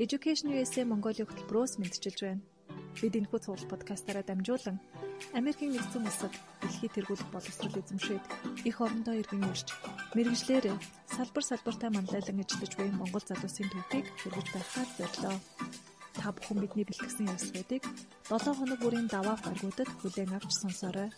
Education USA Mongolia хөтөлбөрөөс мэдчилж байна. Бид энэхүү цуглал подкастаараа дамжуулан Америкийн нэгдсэн улсад дэлхийд тэргуулах боловсрол эзэмшээд их орондоо иргэн ирж мэрэгжлэр салбар салбартаа манлайлан ажиллаж буй Монгол залуусын төвхийг хэрэгж байхаар зорилоо. Та бүхэн бидний бэлтгэсэн явцуудыг 7 хоног бүрийн даваа гаргуудад хүлээн авч сонсоорой.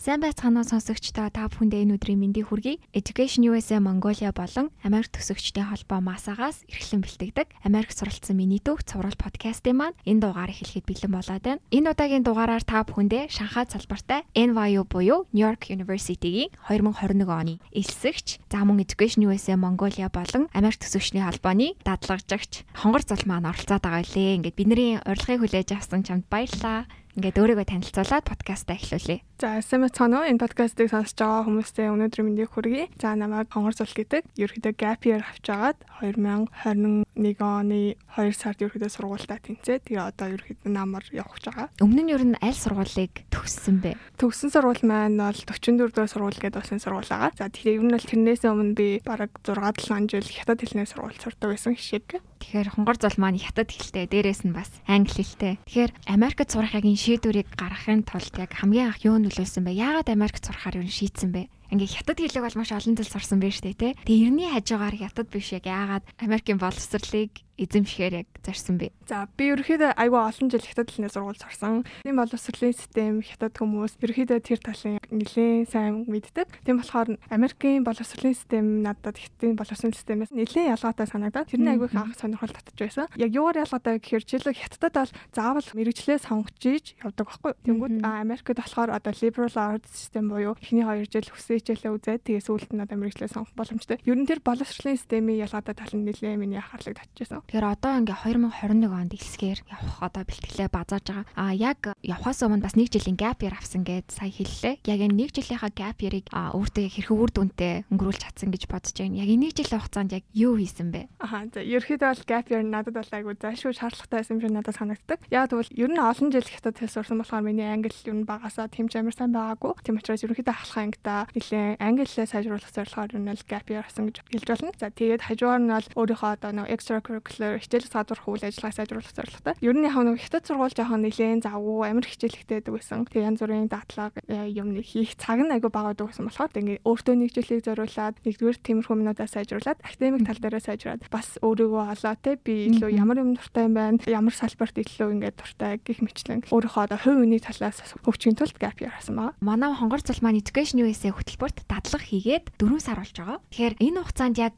Сайн байцгаана сонсогчдоо та бүхэндээ энэ өдрийн мэндийг хүргэе. Education USA Mongolia болон Америк төсөгчдийн холбоо масаагаас эрхлэн бэлтгэдэг Америк суралцсан миний дүүх цуврал подкастын маань энэ дугаарыг хэлэхэд бэлэн болоод байна. Энэ удаагийн дугаараар та бүхэндээ Шанхай салбартай NYU буюу New York University-гийн 2021 оны элсэгч, за мөн Education USA Mongolia болон Америк төсөгчдийн холбооны дадлагжагч Хонгор зул маань оролцоод байгаа лээ. Ингээд бидний урилгыг хүлээж авсан чамд баярлалаа. Ингээд өөрийгөө танилцуулаад подкастаа эхлүүлье. За байна уу? Энэ подкастыг сонсож байгаа хүмүүстээ өнөөдөр мэндийг хүргэе. За намайг Хонгор Зул гэдэг. Ерөнхийдөө gap year авч агаад 2021 оны 2 сард ерөнхийдөө сургуультаа тэнцээ. Тэгээ одоо ерөнхийдөө намар явах гэж байгаа. Өмнө нь ер нь аль сургуулийг төгссөн бэ? Төгссөн сургууль маань бол 44 дугаар сургууль гэдэг болсон сургууль байгаа. За тэгэхээр ер нь бол тэрнээс өмнө би бараг 6 7 жил хятад хэлний сургууль сурдаг байсан шиг. Тэгэхээр хонгор зол маань хятад хэлтэй, дээрээс нь бас англи хэлтэй. Тэгэхээр Америкт сурахыг шийдвэрийг гаргахын тулд яг хамгийн анх юу нөлөөлсөн бэ? Яагаад Америкт сурахаар юу шийдсэн бэ? ингээ хятад хэлэг бол маш олон жил сурсан байж тээ те. Тэгээ эртний хажуугаар хятад биш яг яагаад Америкийн боловсролыг эзэмшихээр яг зарсан бэ? За би ерөөхдөө айгүй олон жил хятад хэлний сургууль сурсан. Тийм боловсролын систем хятад хүмүүс ерөөхдөө тэр талын нэлээд сайн мэддэг. Тийм болохоор Америкийн боловсролын систем надад хятадын боловсролын системээс нэлээд ялгаатай санагдаад тэр нь айгүй их анх сонирхол татж байсан. Яг юугаар ялгаатай гэхээр жишээлбэл хятадд бол заавал мэрэгчлээ сонгож ийж явдаг байхгүй. Тэнгүүд Америкт болохоор одоо liberal arts систем буюу эхний 2 жил хүсээ хичээлээ үзээд тэгээ сүүлд нь одоо мэрэгчлээ сонгох боломжтой. Ер нь тэр боловсролын системийн ялгаатай тал нь нэлээд миний анхаарлыг татчихсан. Тэгэхээр одоо ингээ 2021 онд илсгээр явах одоо бэлтгэлээ базааж байгаа. А яг явхаас өмнө бас нэг жилийн gap year авсан гэд сая хэллээ. Яг энэ нэг жилийнхаа gap year-ыг өөртөө хэрхэн үр дүнтэй өнгөрүүлж чадсан гэж бодож байна. Яг энэ нэг жилийн хугацаанд яг юу хийсэн бэ? Аха за ерөөхдөө бол gap year надад бол айгу зайлшгүй шаардлагатай байсан юм шиг надад санагддаг. Яг тэгвэл ер нь олон жил хятад хэл сурсан болохоор миний англи ер нь багасаа тэмч амар сайн байгаагүй. Тийм учраас ерөөхдөө ахлах ангида нэлээ англи хэлээ сайжруулах зорилгоор ер нь gap year авсан гэж хэлж болно. За тэгээд хажуугаар нь бол өөрийнхөө одоо нэг extracurricular болохоор хичээл садварх үйл ажиллагаа сайжруулах зорилготой. Ер нь яг нэг хятад сургууль жоохон нэлээд завгүй амар хичээлэгтэй байсан. Тэгээ янз бүрийн дадлага э, юм хийх цаг нь айгүй бага байсан болохоор ингээ өөртөө нэг жилийг зориулаад нэгдүгээр тиймэрхүү юмнуудаа сайжруулад академик тал дээрээ сайжраад бас өөрийгөө олоо те би илүү ямар юм дуртай юм байна ямар салбарт илүү ингээ дуртай гих мэтлэн өөрийнхөө одоо хувь үний талаас хөгжихийн тулд gap year хасан байгаа. Манай хонгор цулмаа education USA хөтөлбөрт дадлага хийгээд 4 сар болж байгаа. Тэгэхээр энэ хугацаанд яг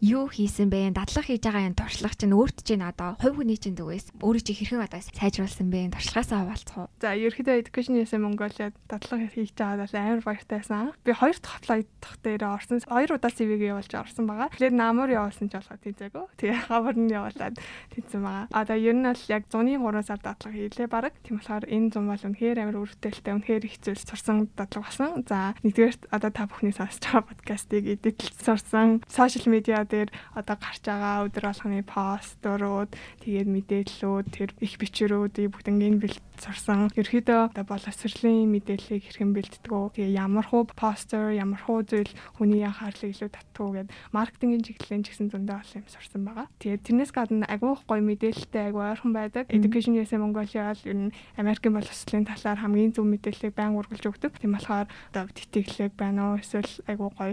юу хийсэн бэ? Дадлага хийж байгаа энэ туршлага чинь өөрт чинь одоо хувь хүний чинь зүгээс өөрөө чи хэрхэн одоо сайжруулсан бэ? Туршлагаасаа хаваалцах уу? За, ерөөхдөө Education USA Mongolia дадлага хийж байгаа бол амар баяртайсан. Би хоёр дахь флайт дахь дээр орсон. Хоёр удаа CV-г явуулж орсон байгаа. Тэгэхээр намар явуулсан ч болохоо тийзээгөө. Тэгээ хавар нь явуулаад тийцэн байгаа. Одоо ер нь бол яг 103 сар дадлага хийлээ баг. Тийм болохоор энэ зам бол үнэхээр амар өрөвдөлтэй, үнэхээр зүйл сурсан дадлага болсон. За, нэгдүгээр одоо та бүхний сонсож байгаа подкастыг эдитлж сурсан. Сошиал медиа дээр одоо гарч байгаа өдөр болгоны постурууд тэгээд мэдээллүүд тэр их бичвэрүүдийг бүгднийг бэлт сурсан. Ерөөдөө одоо боловсролын мэдээллийг хэрхэн бэлддэг вэ? Тэгээ ямар хуу постэр, ямар хуу зүйл хүний анхаарлыг илүү татдаг гэд маркетингийн чиглэлийн ч гэсэн зөндөө олон юм сурсан байгаа. Тэгээд тэрнээс гадна агай гоё мэдээлэлтэй агай ойрхон байдаг. Education USA Mongolia бол ер нь Америкийн боловсролын талаар хамгийн зөв мэдээллийг байнга үргэлж өгдөг. Тийм болохоор одоо тэтгэлэг байна уу? Эсвэл агай гоё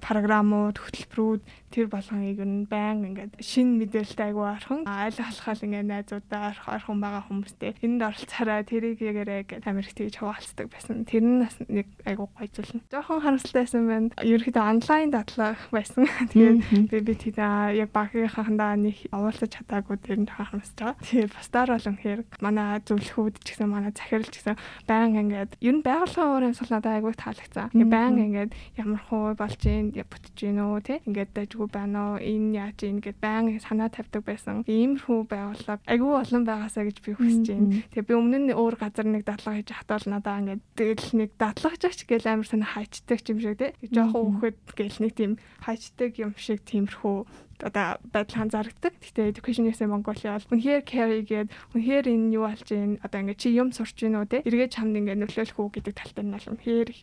програмууд, хөтөлбөрүүд тэр болгоныг нь байн ингээд шин мэдээлэлтэй айгүй архан аль халахал ингээд найзуудаа орхон байгаа хүмүүстэй энд оролцоорой тэрийг ягээрэй гэж Америк тэгж хуваалцдаг байсан. Тэр нь бас нэг айгүй гоё зүйл. Жохон харамсалтайсэн байна. Ерөнхийдөө онлайн дадлага байсан. Тэгээд би би тэгээ яг багийнхаандаа нэг овоолцож чадаагүй тэр нь харамсаж байгаа. Тэгээ бусдаар бол үнэхээр манай зөвлөхүүд ч гэсэн манай захирал ч гэсэн байн ингээд ер нь байгууллагын өөр юмсгал надад айгүй таалагдсан. Ингээд байн ингээд ямар хуу болж гин бүтэж гин үү те? Ингээд дайггүй байна уу? Энэ яаж ийн гэд байн санаа тавьдаг байсан. Иймэрхүү байгууллага. Айгүй олон байгаасаа гэж би хүсэж байна. тэгээ би өмнө нь өөр газар нэг дадлага хийж хатвал надаа ингээд тэгэл нэг дадлагчаач гэл амар санаа хайчдаг юм шиг те? Жоохон хөөхөд гэл нэг тийм хайчдаг юм шиг тиймэрхүү одоо байдал анзаардаг. Гэхдээ education USA Mongolia бол үнэхээр care гээд үнэхээр энэ юу болж байна одоо ингээд чи юм сурч гинөө те эргээд чамд ингээд нөлөөлөх үү гэдэг талтай нь бол үнэхээр их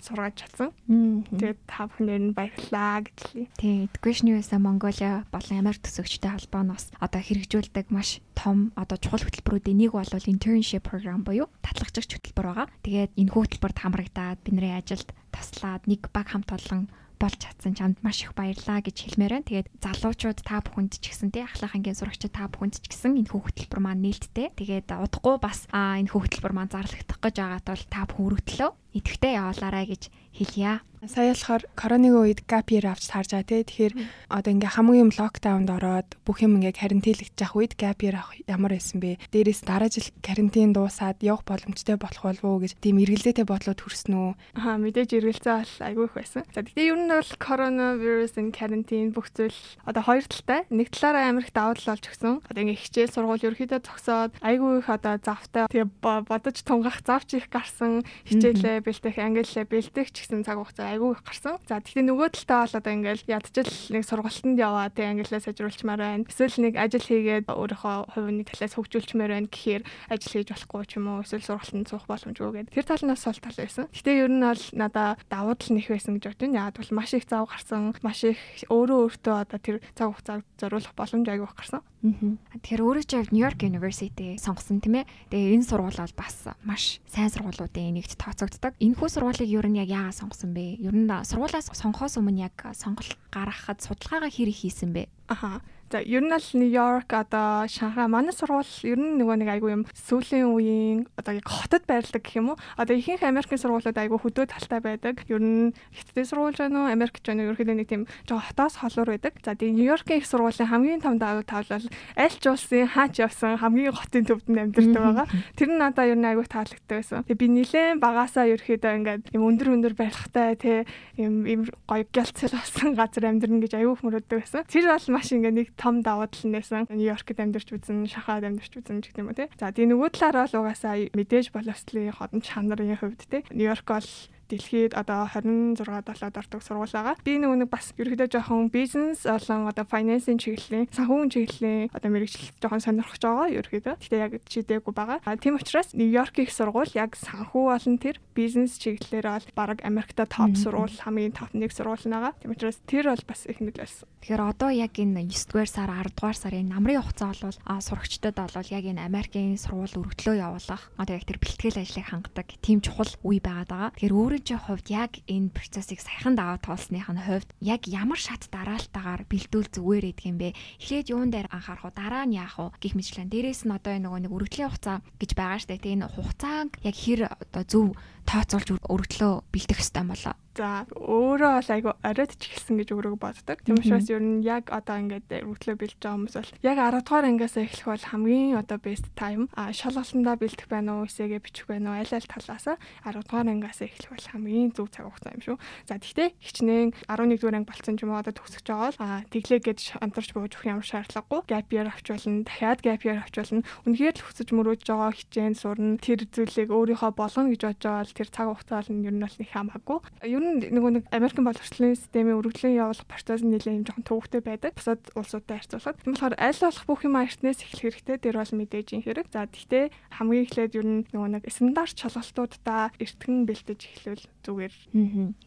сургаж чадсан. Тэгээд та бүхнээр нь баярлалаа гэж хэлье. Тийм, Education USA Mongolia болон Америк төсөгчтэй холбооноос одоо хэрэгжүүлдэг маш том одоо чухал хөтөлбөрүүдийн нэг бол internship program буюу татлагчигч хөтөлбөр байгаа. Тэгээд энэ хөтөлбөрт хамрагдаад бид нарын ажилд таслаад нэг баг хамт олон болж чадсан чамд маш их баярлаа гэж хэлмээр байна. Тэгээд залуучууд та бүхэнд ч гэсэн тий ахлах ангийн сурагчид та бүхэнд ч гэсэн энэ хөтөлбөр маань нээлттэй. Тэгээд удахгүй бас энэ хөтөлбөр маань зарлагдах гэж байгаат бол та бүхэн өргөдлөө идэвхтэй яваалаарай гэж хэлье. Сая болохоор коронавигийн үед gap year авч таарж байгаа тий. Тэгэхээр одоо ингээ хамгийн юм локдаунд ороод бүх юм ингээ карантинлэгдэж явах үед gap year авах ямар байсан бэ? Дээрээс дараа жил карантин дуусаад явах боломжтой болох болов уу гэж тийм эргэлзээтэй бодлоод хүрсэн үү? Аа мэдээж эргэлзээ бол айгүй их байсан. За тэгтээ ер нь бол коронавирус энэ карантин бүх зүйл одоо хоёр талтай. Нэг талаараа Америк давуу тал болж өгсөн. Одоо ингээ хичээл сургууль ерөөхдөө зогсоод айгүй их одоо завтай тэгээ бодож тунгах завч их гарсан хичээлээ бэлтэх ангиллээ бэлтэх ч гэсэн цаг хугацаа айгүй их гарсан. За тэгэхээр нөгөө талтай бол одоо ингээл ядчил нэг сургалтанд яваа тэг англиа сайжруулчмаар байна. Эсвэл нэг ажил хийгээд өөрийнхөө хувийн талаас хөгжүүлчмээр байна гэхээр ажил хийж болохгүй ч юм уу эсвэл сургалтанд суух боломжгүй гэдэг. Тэр талнаас бол тал байсан. Гэтэ ер нь бол надаа давуу тал нэх байсан гэж боддог. Яг бол маш их зав гарсан, маш их өөрөө өөртөө одоо тэр цаг хугацааг зориулах боломж айгүй их гарсан. Тэгэхээр өөрөө ч яг Нью-Йорк University сонгосон тийм ээ. Тэгээ энэ сургууль бол бас маш сайн сургуулиудын нэгт тооцогддог. Энэ хүү сургуулийг ер нь яг яагаад сонгосон бэ? Ер нь сургуулаас сонгохоос өмнө яг сонголт гаргахад судалгаагаа хэрэг хийсэн бэ? Аха. За ер нь л Нью-Йорк одоо Шанхай манай сургууль ер нь нөгөө нэг айгүй юм сүүлийн үеийн одоо яг хотод байрладаг гэх юм уу? Одоо ихэнх Америкийн сургуулиуд айгүй хөдөө талтай байдаг. Ер нь хятадын сургууль байна уу? Америк ч байна уу? Ерөөхдөө нэг тийм жоо хотоос холуур байдаг. За тийм Нью-Йоркийн их сургуулийн хамгийн том давуу тал бол аль ч улсын хаач явсан хамгийн хотын төвдөнд амьдардаг байгаа. Тэр нь надаа ер нь айгүй таалагддаг байсан. Тэгээ би нилээн багасаа ерөөхдөө ингээд юм өндөр өндөр барилгатай тий юм гоё гялцэл болсон газар амьдрна гэж айгүй мөрөддөг байсан. Тэр бол маш ингээд нэг том давуу тал нээсэн. Нью-Йоркт амьдарч үзэн, Шанхайд амьдарч үзэн гэх юм уу те. За тийм нөгөө талаараа л угаасаа мэдээж боловсролын ходон чанарын хувьд те. Нью-Йорк бол дэлхийд одоо 26 7-д ордог сургууль байгаа. Би нөгөө нэг бас ерөөдөө жоохон бизнес болон одоо финансийн чиглэлийн санхүүгийн чиглэлийн одоо мэрэгчлэлд жоохон сонирхож байгаа ерөөдөө. Гэтэ яг чийдээгүй байгаа. Тийм учраас Нью-Йорк их сургууль яг санхүү болон тэр бизнес чиглэлээр бол баг Америкта топ сургууль хамгийн топ нэг сургууль байгаа. Тийм учраас тэр бол бас их нөлөөлсөн. Тэгэхээр одоо яг энэ 9-р сар 10-р сарын намрын хугацаа бол сурагчдад бол яг энэ Америкийн сургууль өргөдлөө явуулах одоо яг тэр бэлтгэл ажлыг хангадаг тийм чухал үе байгаад байгаа. Тэгэхээр өөрөө өөрийн хувьд яг энэ процессыг саяхан даваа тоолсных нь хувьд яг ямар шат дараалтаагаар бэлдүүл зүгээр идэх юм бэ? Эхлээд юун дээр анхаарах уу? Дараа нь яах вэ? гих мэтлэн. Дээрээс нь одоо нөгөө нэг өргөдлийн хугацаа гэж байгаа штэ. Тэгээ энэ хугацааг яг хэр одоо зөв тооцоолж өргөдлөө бэлдэх хэрэгтэй болоо. За өөрөө бол айгу оройд ч ихсэн гэж өөрөө боддог. Тийм учраас ер нь яг одоо ингээд өргөдлөө бэлж байгаа хүмүүс бол яг 10 дугаар ангиас эхлэх бол хамгийн одоо best time. А шалгалтандаа бэлдэх байна уу, эсээгээ бичих байна уу, аль аль талаас 10 дугаар ангиас эхлэх бол хамгийн зөв цаг хугацаа юм шүү. За тэгтээ хичнээн 11 дугаар анги болцсон ч юм уу одоо төгсөж байгаа бол а тэглээ гэж амтарч бууж өгөх ямар шаардлагагүй. Gap year авч болно, дахиад gap year авч болно. Үнэхээр л хүсэж мөрөөж байгаа хичээн сурна. Тэр зүйлийг өөрийнхөө болгоно гэж бодож байгаа бол тэр цаг хугацаа бол ер нь бол нэг хамаагүй. Ер нь нөгөө нэг Америкийн боловсролын системийн өргөдлийн явуулах процесс нь нэлээд жоохон төвөгтэй байдаг. Бусад улсуудтай харьцуулахад. Тийм болохоор аль болох бүх юм эртнээс эхлэх хэрэгтэй. Тэр бол мэдээж юм хэрэг. За тэгтээ хамгийн эхлээд ер нь нөгөө нэг стандарт шалгалтуудаа эртгэн бэлтэж эхлүүл зүгээр.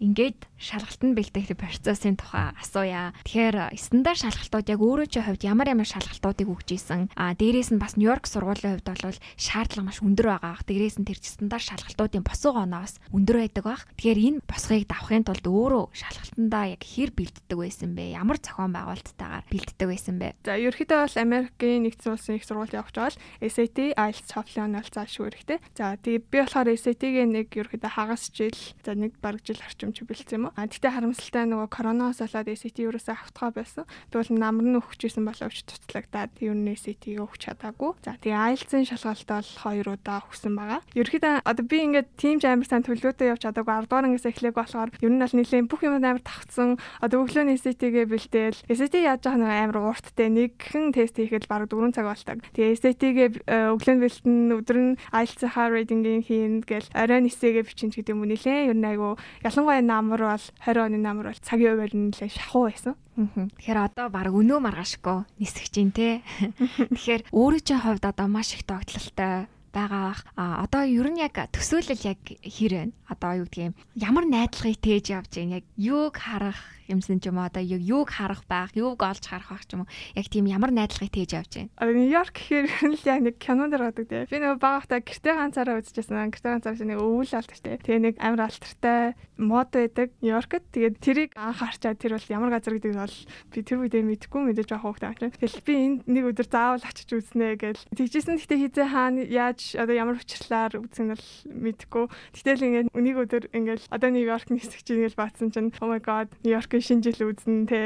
Ингээд шалгалтанд бэлтгэх процессын тухай асууя. Тэгэхээр стандарт шалгалтууд яг өөрөө чи хувьд ямар ямар шалгалтуудыг өгч ийсэн. А дээрээс нь бас Нью-Йорк сургуулийн хувьд бол шаардлага маш өндөр байгаа. Дээрээс нь тэр стандарт шалгалтуудын босгоо оноос өндөр байдаг баг. Тэгэхээр энэ босгыг давахын тулд өөрөө шалгалтандаа яг хэр бэлддэг байсан бэ? Ямар зохион байгуулалттайгаар бэлддэг байсан бэ? За ерөөхдөө бол Америкийн нэгдсэн улсын их сургууль явж байгаа бол SAT, IELTS, TOEFL-ын бол заашгүй хэрэгтэй. За тэгээ би болохоор SAT-гийн нэг ерөөхдөө хагас жил, за нэг бараг жил орчим чи бэлдсэн юм уу? А тэгтээ харамсалтай нөгөө коронавирус болоод SAT ерөөсөө автгаа байсан. Бол намар нь өгчээсэн боловч туцлагдаад ер нь SAT-ийг өгч чадаагүй. За тэгээ IELTS-ын шалгалт бол хоёр удаа өгсөн байгаа. Ерөөхдөө одоо би ингээд team амар сайн төлөвлөлтөд явж чадаагүй 10 дугаар ангиас эхлэх болохоор ер нь бол нэлээд бүх юм амар тавцсан. Одоо өглөөний SAT-гээ бэлдээл SAT яаж байгаа нэг амар урттай нэгхэн тест хийхэд бараг 4 цаг болдог. Тэгээ SAT-гээ өглөөнд бэлтэн өдөр нь IELTS-ийнхаа reading-ийг хийн гэл оройн эсээгээ бичин гэдэг юм нэлээд ер нь айгу ялангуяа намар бол 20 оны намар бол цагийн хувьд нэлээд шахуу байсан. Тэгэхээр одоо баг өнөө маргаашгүй нисэх чинь те. Тэгэхээр чинь хувьд одоо маш их тогтлолтой байгаа. А одоо ер нь яг төсөөлөл яг хэр вэ? Одоо юу гэдгийг ямар найдлагыг тээж явж байна? Яг юуг харах юмсан ч юм уу одоо юуг харах байх, юуг олж харах байх ч юм уу. Яг тийм ямар найдлагыг тээж явж байна. Одоо Нью-Йорк гэхээр л яг нэг кинонд гаргадаг тийм. Би нэг багахтаа гэртээ ганцаараа үзчихсэн. Гэртээ ганцаараа нэг өвөл алт тийм. Тэгээ нэг амар алтартай мод байдаг Нью-Йоркт. Тэгээд тэрийг анх харчаад тэр бол ямар газар гэдгийг бол би тэр үедээ мэдэхгүй мэдээж авах хэрэгтэй. Тэгэл би энд нэг өдөр заавал очиж үзнэ гэж. Тэгжсэн гэхдээ хизээ хаана яаж одоо ямар учирлаар үзэх нь бол мэдэхгүй. Тэгтэл ингээд нэг өдөр ингээд одоо Нью-Йорк нисэх чинь гэж баатсан чинь oh my god Нью-Йорк Нью-Йоркийн шинэ жил үзнэ те.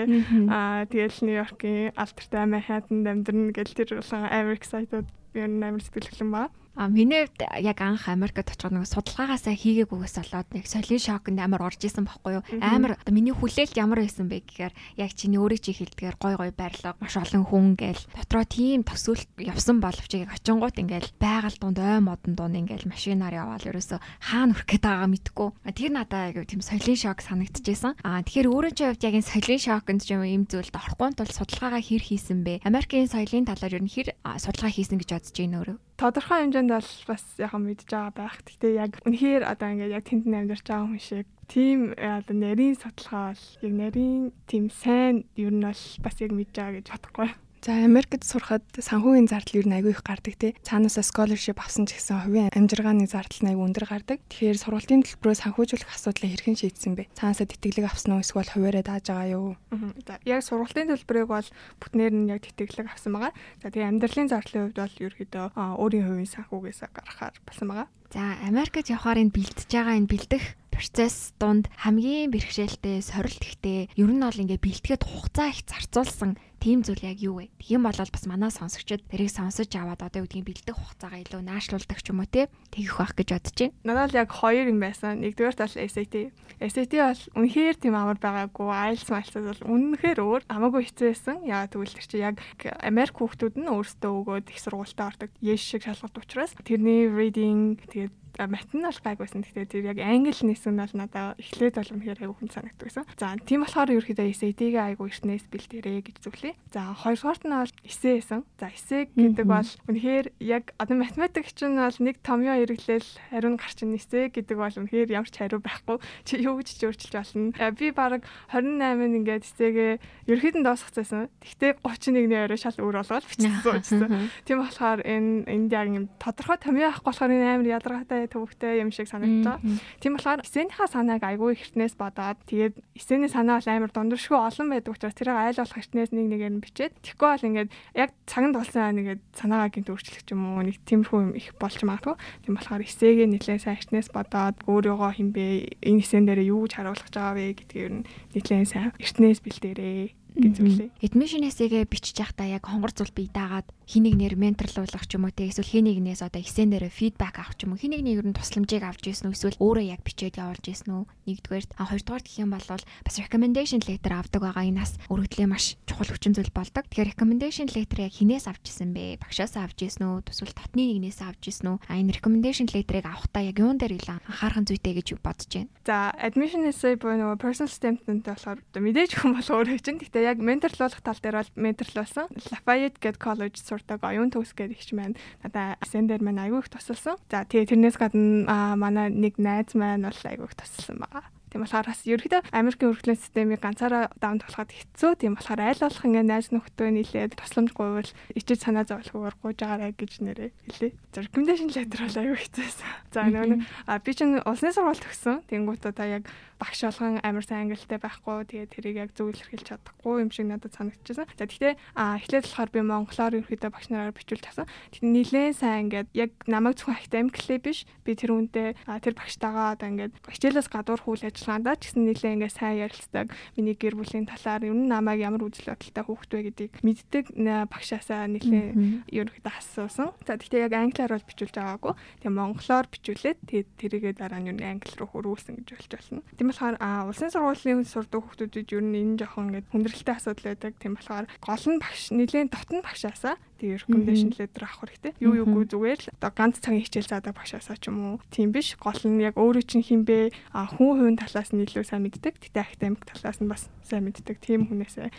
Аа тэгэл Нью-Йоркийн алдартай Манхэттанд амьдрна гэл тэр болсон амар excited би амар сэтгэлглэн ба. А миний хувьд яг анх Америкт очиход нэг судалгаагаасаа хийгээгүйгээс болоод нэг солин шокнд амар орж исэн байхгүй юу? Амар миний хүлээлт ямар байсан бэ гэхээр яг чиний өөрөө чи хэлдгээр гой гой барилга маш олон хүн гээл дотроо тийм төсөөлт явсан боловч яг очингууд ингээл байгаль дунд ой модон дунд ингээл машинаар яваал ерөөсө хаана хүрэх гээд байгаа мэдгүй. Тэр надад яг тийм солин шок санагдчихсэн. А тэгэхээр өөрөө чи хувьд яг энэ солин шокнд ч юм ийм зүйлд орохгүй тул судалгаагаа хэр хийсэн бэ? Америкийн соёлын талаар ер нь хэр судалгаа хийсэн гэж бодож байна өөрөө? тодорхой хэмжээнд бол бас яг мэдж байгаа байх. Гэхдээ яг үнэхээр одоо ингээд яг тэнд амьдарч байгаа хүн шиг тийм одоо нарийн судалгаа бол яг нарийн тийм сайн ер нь бол бас яг мэдж байгаа гэж бодохгүй. За Америкт сурахад санхүүгийн зардал ер нь айгүй их гардаг тий. Цаанаасаа scholarship авсан ч гэсэн хувийн амжиргааны зардал нь айгүй өндөр гардаг. Тэгэхээр сургалтын төлбөрөө санхүүжүүлэх асуудлыг хэрхэн шийдсэн бэ? Цаанаасаа тэтгэлэг авсан уу эсвэл хуваараа дааж байгаа юу? За яг сургалтын төлбөрийг бол бүтнээр нь яг тэтгэлэг авсан байгаа. За тэгээ амьдралын зардлын хувьд бол ерөөдөө өөрийн хувийн санхүүгээс гаргахаар болсон байгаа. За Америкт явахаар энэ бэлтэж байгаа энэ бэлдэх процесс донд хамгийн бэрхшээлтэй сорилт ихтэй ер нь бол ингээ бэлтгэхэд хугацаа их зарцуулсан тийм зүйл яг юу вэ? Тийм бол бас манай сонсогчид тэрийг сонсож аваад одоо юу гэдгийг бэлдэх хугацаагаа илүү наашлуулдаг ч юм уу те тэгэх байх гэж бодож байна. Надад л яг хоёр юм байсан. Нэгдүгээр тал SAT. SAT бол үнэхээр тийм амар байгаагүй. IELTS мэлцэл бол үнэхээр өөр. Амаагүй хэцүү байсан. Яа тэгвэл тэр чи яг Америк хүүхдүүд нь өөрсдөө өгөөд их сургуультай ордог. Yes шиг шалгалт учраас тэрний reading тэгээд математик нь бол гайгүйсэн. Гэхдээ тэр яг англи нисэн бол надад эхлээд бол үнэхээр айгүй хүн санагддаг байсан. За тийм болохоор ерөөхдөө SAT-гээ айгүй эртнээс бэлдэрээ гэж зөвлөе. За хоёрдугаарт нь бол эсээ байсан. За эсээ гэдэг бол үнэхээр яг одоо математик чинь бол нэг томьёо хэрэглээл хариу нь гарч ийн эсээ гэдэг бол үнэхээр ямар ч хариу байхгүй. Чи юу гэж ч өөрчилж болно. Би баг 28-нд ингээд эсээгээ ерөөхдөө дуусгацсан. Тэгтээ 31-ний орой шал өөр болгоод бичсэн. Тийм болохоор энэ энд яг юм тодорхой томьёо авахгүй болохоор энэ амар ядаргаатай төвөгтэй юм шиг санагдаж байгаа. Тийм болохоор эсэнийхаа санааг айгүй ихтнээс бодоод тэгээд эсэний санаа бол амар дундэршгүй олон байдаг учраас тэрийг айл болох ихтнээс нэг нэгээр нь бичээд тэгэхгүй бол ингээд яг цаганд болсон нэгээд санаагаа гинт өөрчлөх юм уу нэг тиймэрхүү юм их болж магадгүй. Тийм болохоор эсэгээ нэлээд сайн ихтнээс бодоод өөрийгөө хинбэ энэ эсэн дээр юу гэж харуулах гэж байгаа вэ гэдгийг нь нэлээд сайн ихтнээс бэлдээрээ гэж зүйлээ. Admission essay-гээ бичиж байхдаа яг хонгор зул бие даагаад хинийг нэр менторлуулах ч юм уу те эсвэл хинийгнээс одоо эсэнээр фидбек авах ч юм уу хинийгний ер нь тусламжийг авч ирсэн үү эсвэл өөрөө яг бичээд явуулж ирсэн үү нэгдүгээр а хоёрдугаар гэх юм бол бас recommendation letter авдаг байгаа энэ бас өргөдлийн маш чухал хүчин зүйл болдог. Тэгэхээр recommendation letter яг хинээс авч ирсэн бэ? Багшаас авч ирсэн үү? Эсвэл татны нэгнээс авч ирсэн үү? А энэ recommendation letter-ыг авахдаа яг юун дээр илүү анхаарах зүйтэй гэж бодож байна. За admission essay буюу нөгөө personal statement-тэй болохоор мэдээж бол өөрөө чинь гэхдээ яг менторлуулах тал дээр бол менторлуулсан. Lafayette гэдэг коллеж сурдаг оюун төгс гэдэг ихч маань надаа сэн дээр маань аягүй их тусалсан. За тэгээ тэрнээс гадна манай нэг найз маань бол аягүй их тусалсан байгаа. Тийм болохоор бас ерөөхдөө Америкийн өргөдлийн системийг ганцаараа даван тоглоход хэцүү. Тийм болохоор айл болох ингээ найз нөхдөө нийлээд тусламж гуйвал ичиж санаа зовлохгүйгээр гуйж байгаарэ гэж нэрээ хэлээ. За recommendation letter бол аюу хэцүүсэн. За нөгөө би чинь улсны сургууль төгссөн. Тэнгуут одоо яг багш болгон амар сайн ангилалтай байхгүй. Тэгээд тэрийг яг зөв илэрхийлж чадахгүй юм шиг надад санагдчихсан. За тэгтээ эхлээд болохоор би монголоор ерөөхдөө багш нараар бичүүлж авсан. Тэгээд нилээн сайн ингээд яг намайг зөвхөн академик лээ биш. Би тэр үнтэй тэр багштайгаа одоо ингээд хичээлээс гадуур хүл ажиллагаандаа ч гэсэн нэлээ ингээ сайн ярилцдаг. Миний гэр бүлийн талаар ер нь намайг ямар үзэл бодолтой хүүхэд вэ гэдгийг мэддэг багшаасаа нэлээ ерөнхийдөө асуусан. За тэгтээ яг англиар бол бичүүлж байгаагүй. Тэгээ монголоор бичүүлээд тэгээд тэрийгээ дараа нь ер нь англи руу хөрвүүлсэн гэж болж болно. Тийм болохоор улсын сургуулийн сурдаг хүүхдүүдэд ер нь энэ жоохон ингээ хүндрэлтэй асуудал байдаг. Тийм болохоор гол нь багш нэлээд дотн багшаасаа тэгээ recommendation letter авах хэрэгтэй. Юу юугүй зүгээр л одоо ганц цагийн хичээл заадаг багшаасаа ч юм уу. Тийм биш. Гол нь яг өөрөө чинь хинбэ хүн хувийн талаас нь илүү сайн мэддэг. Гэтэ академик талаас нь бас сайн мэддэг. Тийм хүнээсээ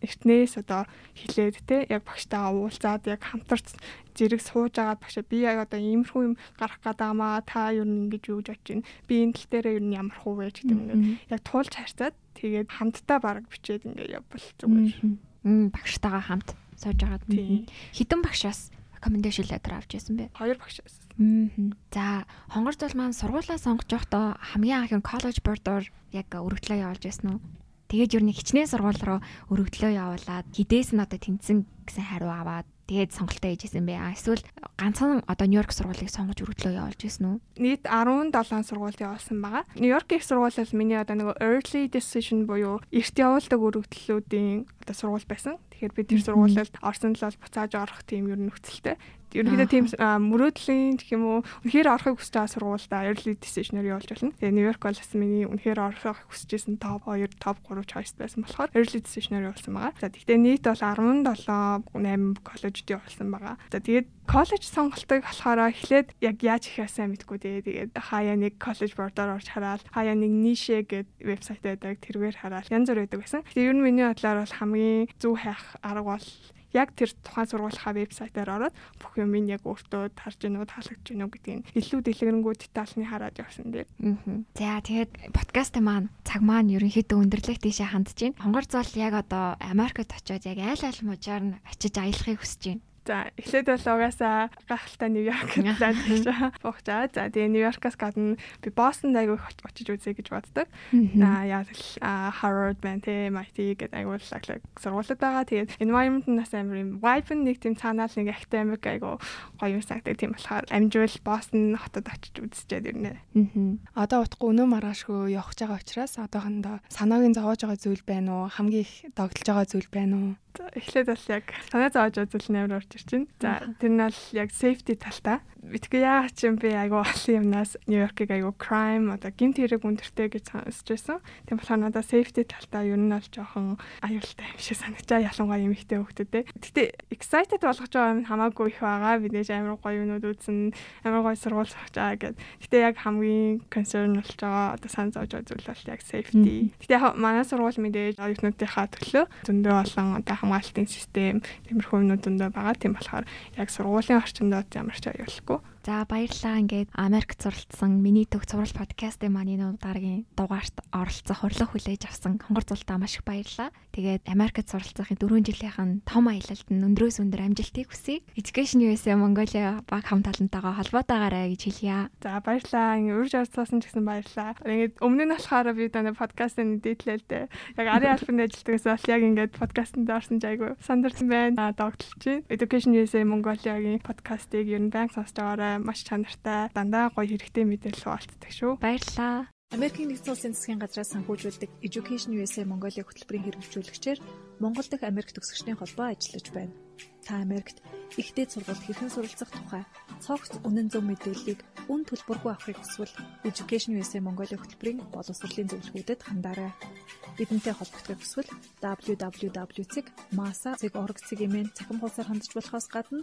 эртнээс одоо хилээд те яг багштайгаа уулзаад яг хамтарч зэрэг сууж агаад багшаа би яг одоо иймэрхүү юм гарах гадаамаа та юу ингэж юу гэж бодож байна. Би энэ тал дээр юу ямар хуу вэ гэдэг юм. Яг туулж харьцаад тэгээд хамтдаа баг бичээд ингээ явбал зүгээр. Багштайгаа хамт сууж агаад хідэн багшаас recommendation letter авч байсан бэ? Хоёр багшаас. За, хонгор зул маань сургуулаа сонгож явахдаа хамгийн анхны college board-оор яг өргөдлөө явуулж байсан уу? Тэгээд юу нэг хичнээн сургууль руу өргөдлөө явуулаад хідээс нь одоо тэнцэн гэсэн хариу аваад тэгээд сонголтоо хийжсэн бэ. А эсвэл ганцхан одоо Нью-Йорк сургуулийг сонгож өргөдлөө явуулж байсан уу? Нийт 17 сургуульд явуулсан байгаа. Нью-Йоркийн сургууль бол миний одоо нэг early decision буюу эрт явуулдаг өргөдлөлүүдийн одоо сургууль байсан. Тэгэхээр би тэр сургуулиуд орсон л бол буцааж орох тийм ер нь нөхцөлтэй ерөнхийдөө тийм мөрөөдлийн гэх юм уу үнэхээр орохыг байгаа сургуультай early decision-оор явуулж байна. Тэгээ Нью-Йорк бол бас миний үнэхээр орохыг хүсэж байсан топ 2, топ 3 choice байсан болохоор early decision-оор явуулсан байгаа. За тэгтээ нийт бол 17 8 коллежид явуулсан байгаа. За тэгээд коллеж сонголтыг болохоор эхлээд яг яаж ихээ сайн мэдгүй дээ. Тэгээд хаяа нэг коллеж бордоор орж хараад хаяа нэг нише гэдэг вебсайт байдаг тэргээр хараад янз бүр байдаг байсан. Тэгээд ер нь миний бодлоор бол хамгийн зөв хайх арга бол яг тэр тухайн сургуулийн вебсайтаар ороод бүх юм ин яг өөртөө тарж гинөө таалагдж гинөө гэдгийг илүү дэлгэрэнгүй детальны хараад явсан дээр. За тэгээд подкаст маань цаг маань ерөнхийдөө өндөрлөх тийшээ хандж байна. Хонгор зол яг одоо Америкт очиод яг айл айл мужаар нь очиж аялахыг хүсэж байна. За эхлээд бол угаасаа гахалтай Нью-Йорк план хийж буухчаа. За тэгээ Нью-Йоркаас гадна би Бостонд аягүй очиж үзье гэж боддог. Аа яг л Harvard байна те MIT гэдэг аягүй лаглаг сургуулиуд байгаа. Тэгээд environment нас амар юм vibe нэг тийм цаанаал нэг academic аягүй гоё юм санагдав. Тийм болохоор амжуул Бостон хотод очиж үзчихэд ирнэ. Аа. Одоо утгагүй өнөө маргаашгүй явах гэж байгаа учраас одоохондоо санаагийн зовоож байгаа зүйл байна уу? Хамгийн их догдолж байгаа зүйл байна уу? Эхлээд бол яг санаа зовж үзэл нээр орж ирчин. За тэр нь бол яг safety талтай. Битгий яагаад ч юм би айгу олон юмнаас Нью-Йоркийг айгу crime одоо гинт хэрэг өндөртэй гэж сонсч байсан. Тийм болохоор надад safety талтай ер нь бол жоохон аюултай юм шиг санагдчаа ялангуяа эмэгтэй хөлтөдөө. Гэтэ excited болгож байгаа юм хамаагүй их байгаа. Бидээж амар гоё юмнууд үзэн амар гоё сургууль сурч байгаа гэд. Гэтэ яг хамгийн concern болж байгаа одоо сан зовж зүйл бол яг safety. Гэтэ яг манай сургууль мэдээж оюутнуудынхаа төлөө зөндөө олон одоо хамгаалтын систем тиймэрхүү юмнууд зөндөө байгаа. Тийм болохоор яг сургуулийн орчиндөө ямар ч аюулгүй За баярлалаа. Ингээд Америкт суралцсан миний төг цуврал подкастын маань энэ дараагийн дугаарт оролцох хурлах хүлээж авсан хонгор зултаа маш их баярлалаа. Тэгээд Америкт суралцахын 4 жилийнхэн том аялалд нь өндрөөс өндөр амжилтыг хүсье. Education USA Mongolia баг хамт олонтойгоо холбоотойгаарай гэж хэлье. За баярлалаа. Ингээд урьж орцоосон ч гэсэн баярлалаа. Ингээд өмнө нь болохоор би дана подкастын дээдлэлтэй. Яг арын албанд ажилладагс бол яг ингээд подкастт орсон ч айгүй сандарсан байна. Догтлж байна. Education USA Mongolia-гийн подкастыг ер нь банк сонсож байгаарай маш чанартай дандаа гоё хэрэгтэй мэдээлэл хуваалцдаг шүү. Баярлалаа. Америкийн нэгдсэн улсын засгийн газраас санхүүжүүлдэг Education USA Mongolia хөтөлбөрийн хэрэгжүүлэгчээр Монгол дахь Америк төгсөгчдийн холбоо ажиллаж байна. Та Америкт ихтэй сургуульд хэрхэн суралцах тухай цогц үнэн зөв мэдээллийг үн төлбөргүй авахыг хүсвэл Education USA Mongolia хөтөлбөрийн боловсролын зөвлөгөөдөд хандаарай. Бидэнтэй холбогдохыг хүсвэл www.masa.org-ийн цахим хуудасаар хандж болохоос гадна